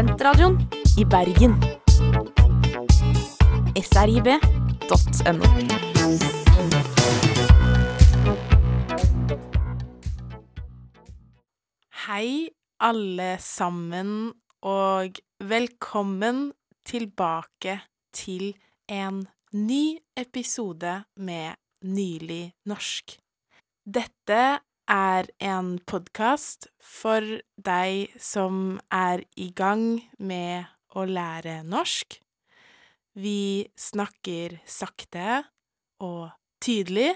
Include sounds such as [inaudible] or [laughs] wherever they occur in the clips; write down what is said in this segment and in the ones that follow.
Studentradioen i Bergen. srib.no. Hei, alle sammen, og velkommen tilbake til en ny episode med Nylig norsk. Dette er en podkast for deg som er i gang med å lære norsk. Vi snakker sakte og tydelig,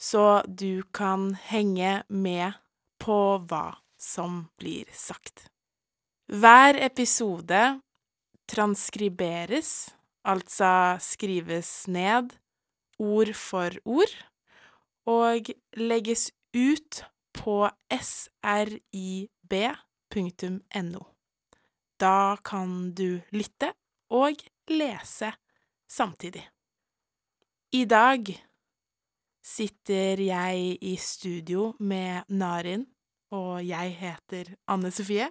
så du kan henge med på hva som blir sagt. Hver episode transkriberes, altså skrives ned ord for ord, og legges ut på srib.no. Da kan du lytte og lese samtidig. I dag sitter jeg i studio med Narin, og jeg heter Anne Sofie.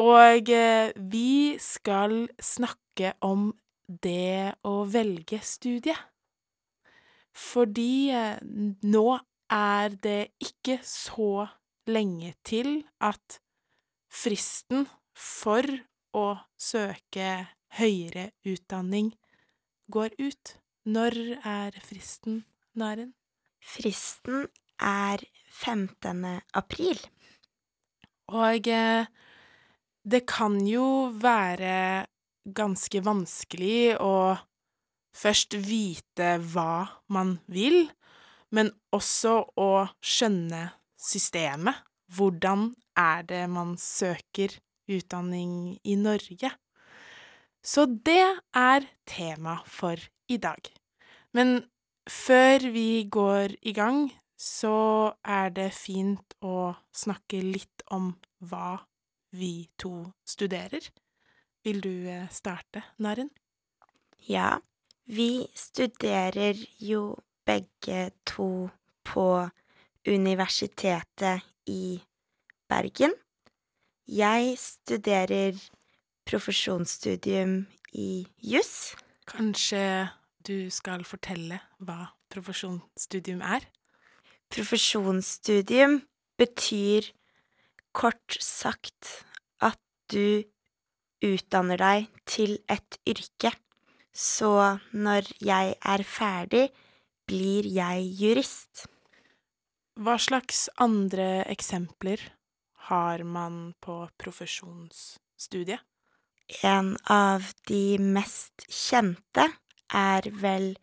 Og eh, vi skal snakke om det å velge studie. Fordi eh, nå er det ikke så lenge til at fristen for å søke høyere utdanning går ut. Når er fristen, Naren? Fristen er 15. april. Og eh, det kan jo være ganske vanskelig å først vite hva man vil, men også å skjønne systemet. Hvordan er det man søker utdanning i Norge? Så det er tema for i dag. Men før vi går i gang, så er det fint å snakke litt om hva vi to studerer. Vil du eh, starte, Naren? Ja, vi studerer jo begge to på Universitetet i Bergen. Jeg studerer profesjonsstudium i juss. Kanskje du skal fortelle hva profesjonsstudium er? Profesjonsstudium betyr kort sagt at du utdanner deg til et yrke. Så når jeg er ferdig, blir jeg jurist. Hva slags andre eksempler har man på profesjonsstudiet? En av de mest kjente er vel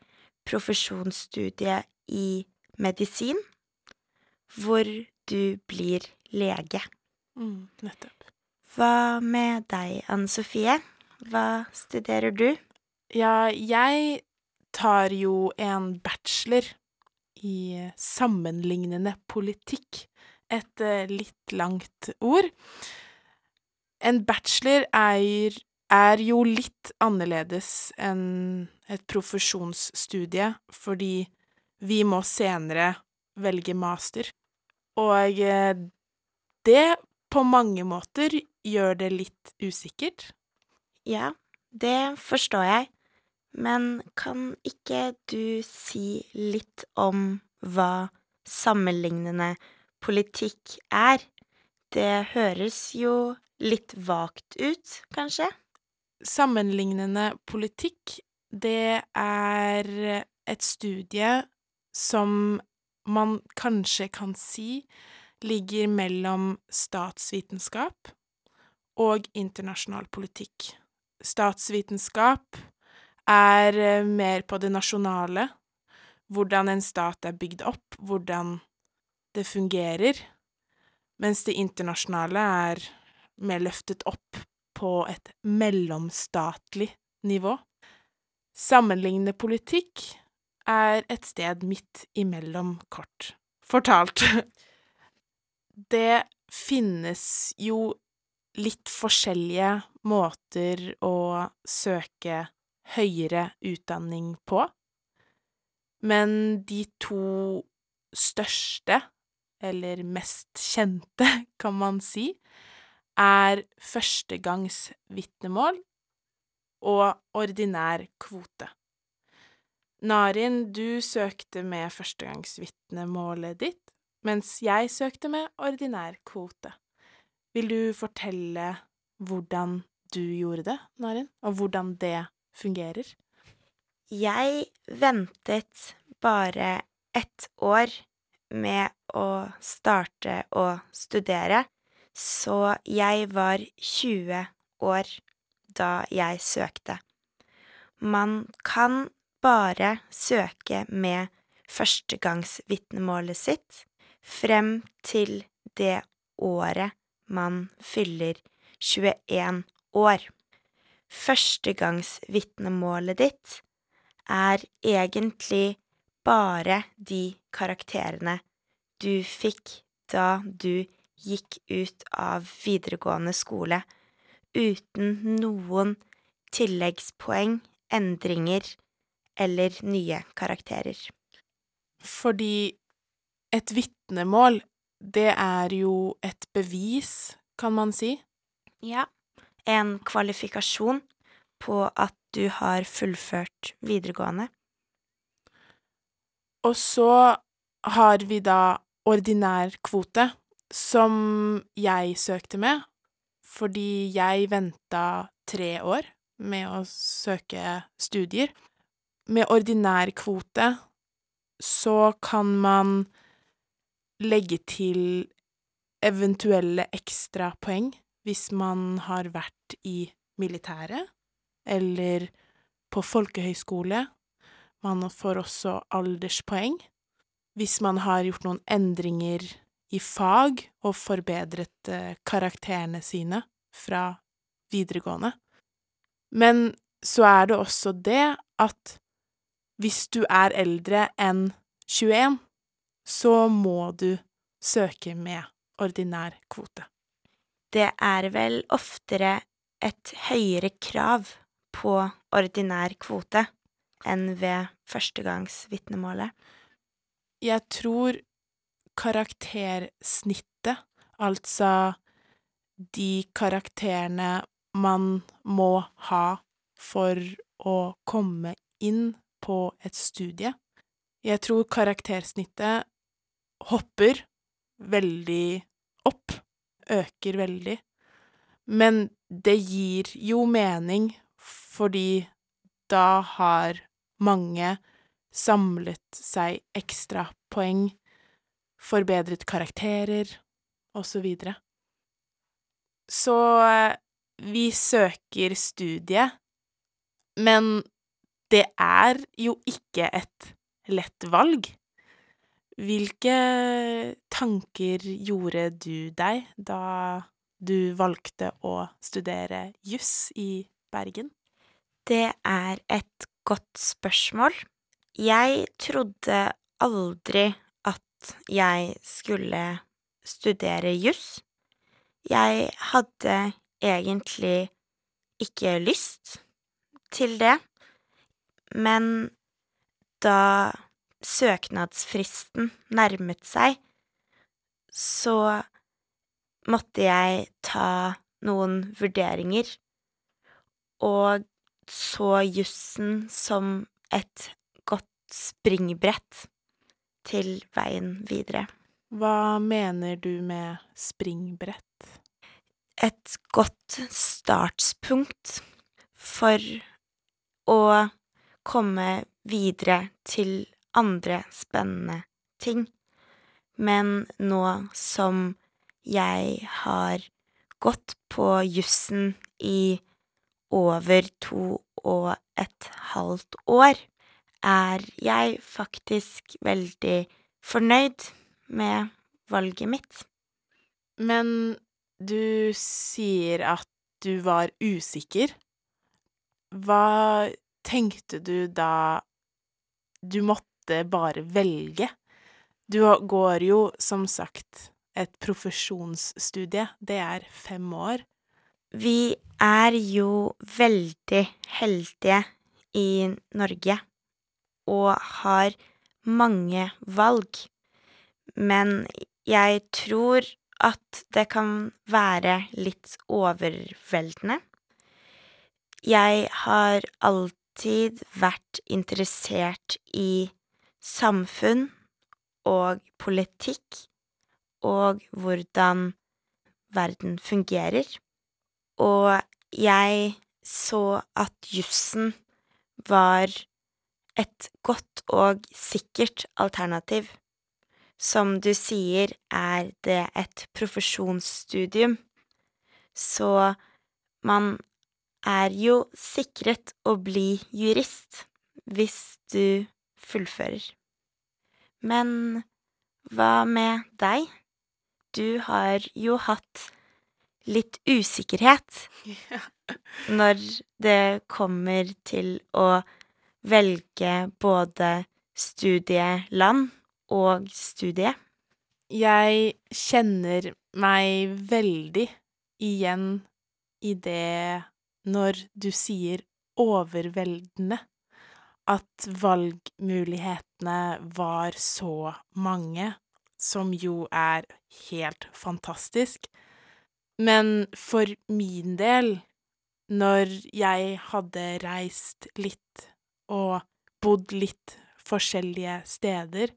profesjonsstudiet i medisin, hvor du blir lege. Mm, nettopp. Hva med deg, Anne Sofie? Hva studerer du? Ja, jeg tar jo en bachelor i sammenlignende politikk. Et eh, litt langt ord. En bachelor er, er jo litt annerledes enn et profesjonsstudie, fordi vi må senere velge master. Og eh, det på mange måter gjør det litt usikkert. Ja, det forstår jeg. Men kan ikke du si litt om hva sammenlignende politikk er? Det høres jo litt vagt ut, kanskje? Sammenlignende politikk, det er et studie som man kanskje kan si ligger mellom statsvitenskap og internasjonal politikk. Statsvitenskap er eh, mer på det nasjonale, hvordan en stat er bygd opp, hvordan det fungerer, mens det internasjonale er mer løftet opp på et mellomstatlig nivå. Sammenlignende politikk er et sted midt imellom, kort fortalt. [laughs] Det finnes jo litt forskjellige måter å søke høyere utdanning på, men de to største, eller mest kjente, [laughs] kan man si, er førstegangsvitnemål og ordinær kvote. Narin, du søkte med førstegangsvitnemålet ditt, mens jeg søkte med ordinær kvote. Vil du fortelle hvordan du gjorde det, Narin, og hvordan det fungerer? Jeg ventet bare ett år med å starte å studere, så jeg var 20 år da jeg søkte. Man kan bare søke med førstegangsvitnemålet sitt frem til det året man fyller 21 år. Førstegangsvitnemålet ditt er egentlig bare de karakterene du fikk da du gikk ut av videregående skole, uten noen tilleggspoeng, endringer eller nye karakterer. Fordi et vitnemål, det er jo et bevis, kan man si. Ja. En kvalifikasjon på at du har fullført videregående. Og så har vi da ordinær kvote, som jeg søkte med, fordi jeg venta tre år med å søke studier. Med ordinær kvote så kan man legge til eventuelle ekstrapoeng hvis man har vært i militæret eller på folkehøyskole. Man får også alderspoeng hvis man har gjort noen endringer i fag og forbedret eh, karakterene sine fra videregående. Men så er det også det at hvis du er eldre enn 21, så må du søke med ordinær kvote. Det er vel oftere et høyere krav på ordinær kvote enn ved førstegangsvitnemålet. Jeg tror karaktersnittet, altså de karakterene man må ha for å komme inn på et studie Jeg tror karaktersnittet hopper veldig opp, øker veldig, men det gir jo mening fordi da har mange samlet seg ekstrapoeng, forbedret karakterer, og så videre. Så vi søker studie, men det er jo ikke et lett valg. Hvilke tanker gjorde du deg da du valgte å studere juss i Bergen? Det er et godt spørsmål. Jeg trodde aldri at jeg skulle studere juss. Jeg hadde egentlig ikke lyst til det, men da søknadsfristen nærmet seg, så måtte jeg ta noen vurderinger, og så jussen som et godt springbrett til veien videre. Hva mener du med springbrett? Et godt startspunkt for å komme videre til andre spennende ting. Men nå som jeg har gått på jussen i over to og et halvt år, er jeg faktisk veldig fornøyd med valget mitt. Men du sier at du var usikker. Hva tenkte du da du måtte bare velge? Du går jo, som sagt, et profesjonsstudie. Det er fem år. Vi er jo veldig heldige i Norge og har mange valg, men jeg tror at det kan være litt overveldende. Jeg har alltid vært interessert i samfunn og politikk og hvordan verden fungerer, og jeg så at jussen var et godt og sikkert alternativ. Som du sier, er det et profesjonsstudium, så man er jo sikret å bli jurist hvis du fullfører. Men hva med deg? Du har jo hatt litt usikkerhet når det kommer til å velge både studieland og studie. Jeg kjenner meg veldig igjen i det når du sier overveldende, at valgmulighetene var så mange, som jo er helt fantastisk. Men for min del, når jeg hadde reist litt og bodd litt forskjellige steder,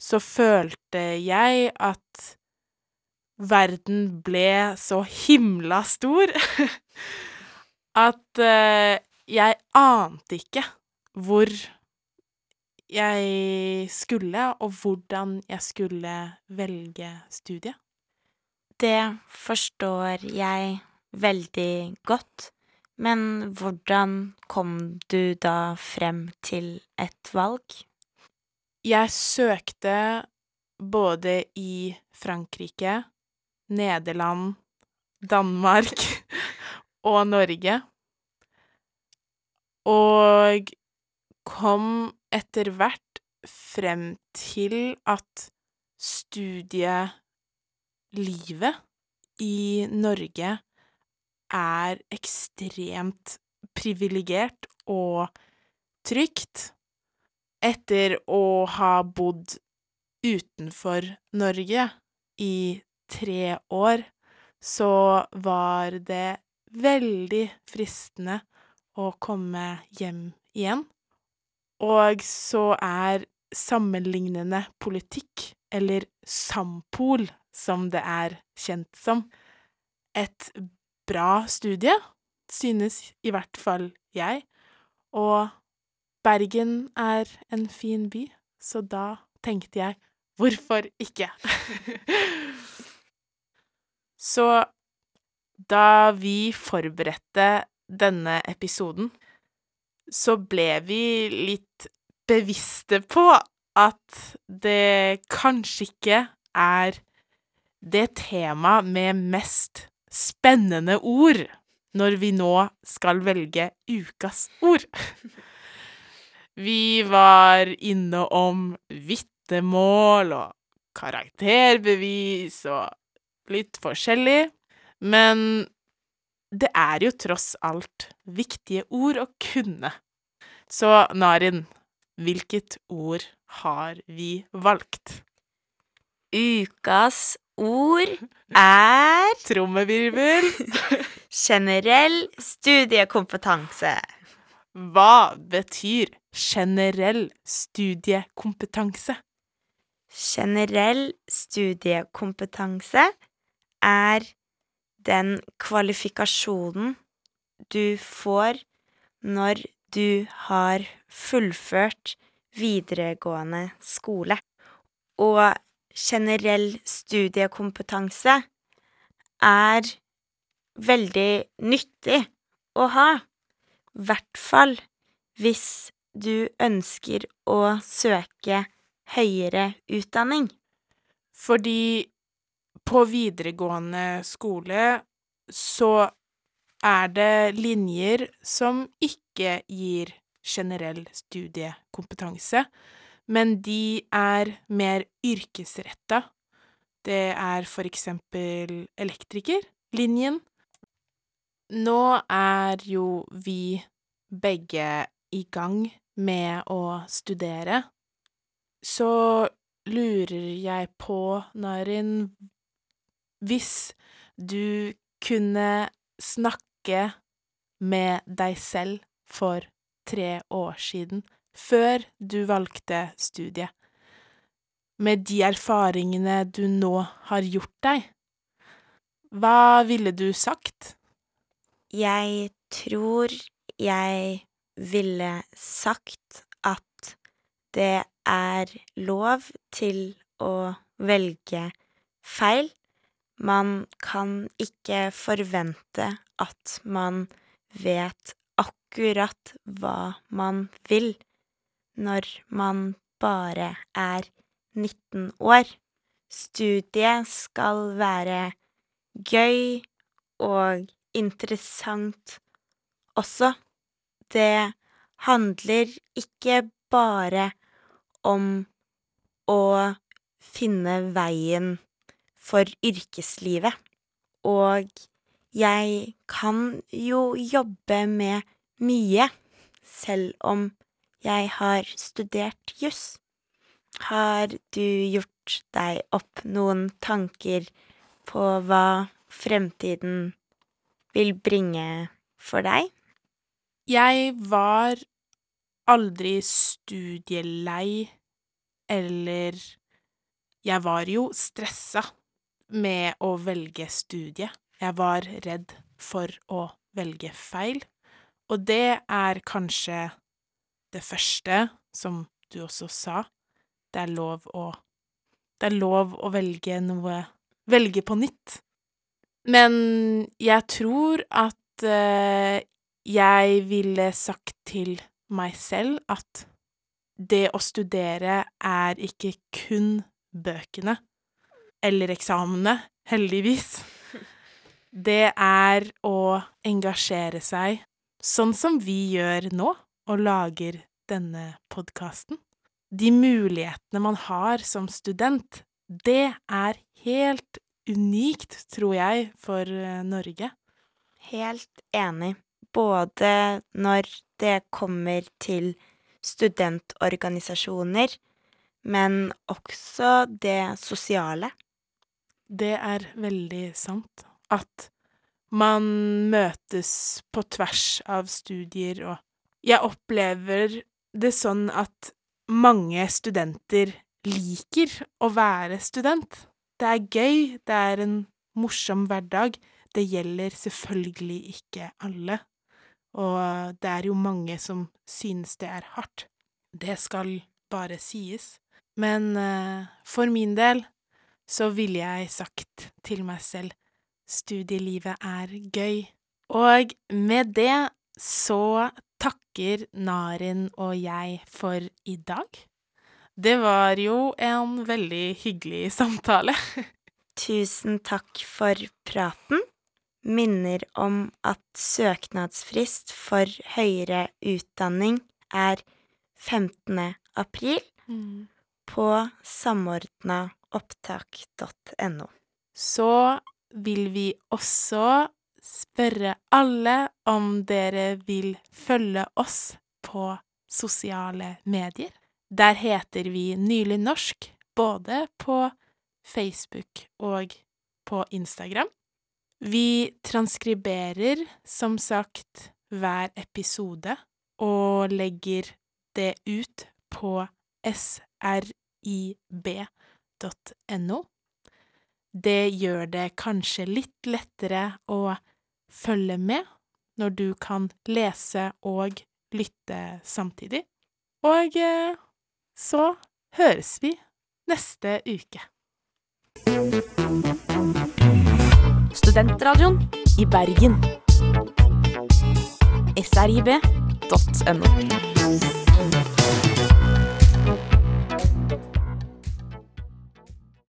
så følte jeg at verden ble så himla stor [laughs] at jeg ante ikke hvor jeg skulle, og hvordan jeg skulle velge studie. Det forstår jeg veldig godt, men hvordan kom du da frem til et valg? Jeg søkte både i Frankrike, Nederland, Danmark [laughs] og Norge, og kom etter hvert frem til at studielivet i Norge er ekstremt privilegert og trygt etter å ha bodd utenfor Norge i tre år, så var det veldig fristende å komme hjem igjen. Og så er sammenlignende politikk, eller Sampol som det er kjent som, et bra studie, synes i hvert fall jeg, og Bergen er en fin by, så da tenkte jeg hvorfor ikke? [laughs] Så da vi forberedte denne episoden, så ble vi litt bevisste på at det kanskje ikke er det temaet med mest spennende ord når vi nå skal velge ukas ord. [laughs] Vi var inne om vitnemål og karakterbevis og litt forskjellig, men det er jo tross alt viktige ord å kunne. Så Narin, hvilket ord har vi valgt? Ukas ord [laughs] er Trommevirvel. [laughs] generell studiekompetanse. Hva betyr generell studiekompetanse? Generell studiekompetanse er den kvalifikasjonen du får når du har fullført videregående skole. Og generell studiekompetanse er veldig nyttig å ha, I hvert fall hvis du ønsker å søke høyere utdanning. Fordi på videregående skole så er det linjer som ikke gir generell studiekompetanse, men de er mer yrkesretta. Det er for eksempel elektrikerlinjen. Nå er jo vi begge i gang med å studere, så lurer jeg på, Narin, hvis du kunne snakke med deg selv for tre år siden, før du valgte studiet, med de erfaringene du nå har gjort deg, hva ville du sagt? Jeg tror jeg ville sagt at det er lov til å velge feil. Man kan ikke forvente at man vet akkurat hva man vil når man bare er 19 år. Studiet skal være gøy og interessant også. Det handler ikke bare om å finne veien for yrkeslivet. Og jeg kan jo jobbe med mye, selv om jeg har studert juss. Har du gjort deg opp noen tanker på hva fremtiden vil bringe for deg? Jeg var aldri studielei, eller Jeg var jo stressa med å velge studie. Jeg var redd for å velge feil, og det er kanskje det første, som du også sa, det er lov å Det er lov å velge noe Velge på nytt. Men jeg tror at eh, jeg ville sagt til meg selv at det å studere er ikke kun bøkene eller eksamene, heldigvis. Det er å engasjere seg, sånn som vi gjør nå, og lager denne podkasten. De mulighetene man har som student, det er helt unikt, tror jeg, for eh, Norge. Helt enig. Både når det kommer til studentorganisasjoner, men også det sosiale. Det er veldig sant at man møtes på tvers av studier, og jeg opplever det sånn at mange studenter liker å være student. Det er gøy, det er en morsom hverdag. Det gjelder selvfølgelig ikke alle, og det er jo mange som synes det er hardt. Det skal bare sies. Men uh, for min del så ville jeg sagt til meg selv studielivet er gøy. Og med det så takker Narin og jeg for i dag. Det var jo en veldig hyggelig samtale. [laughs] Tusen takk for praten. Minner om at søknadsfrist for høyere utdanning er 15. april på samordnaopptak.no. Så vil vi også spørre alle om dere vil følge oss på sosiale medier. Der heter vi Nylig norsk, både på Facebook og på Instagram. Vi transkriberer som sagt hver episode og legger det ut på srib.no. Det gjør det kanskje litt lettere å følge med når du kan lese og lytte samtidig. Og eh, så høres vi neste uke. Studentradioen i Bergen. srib.no.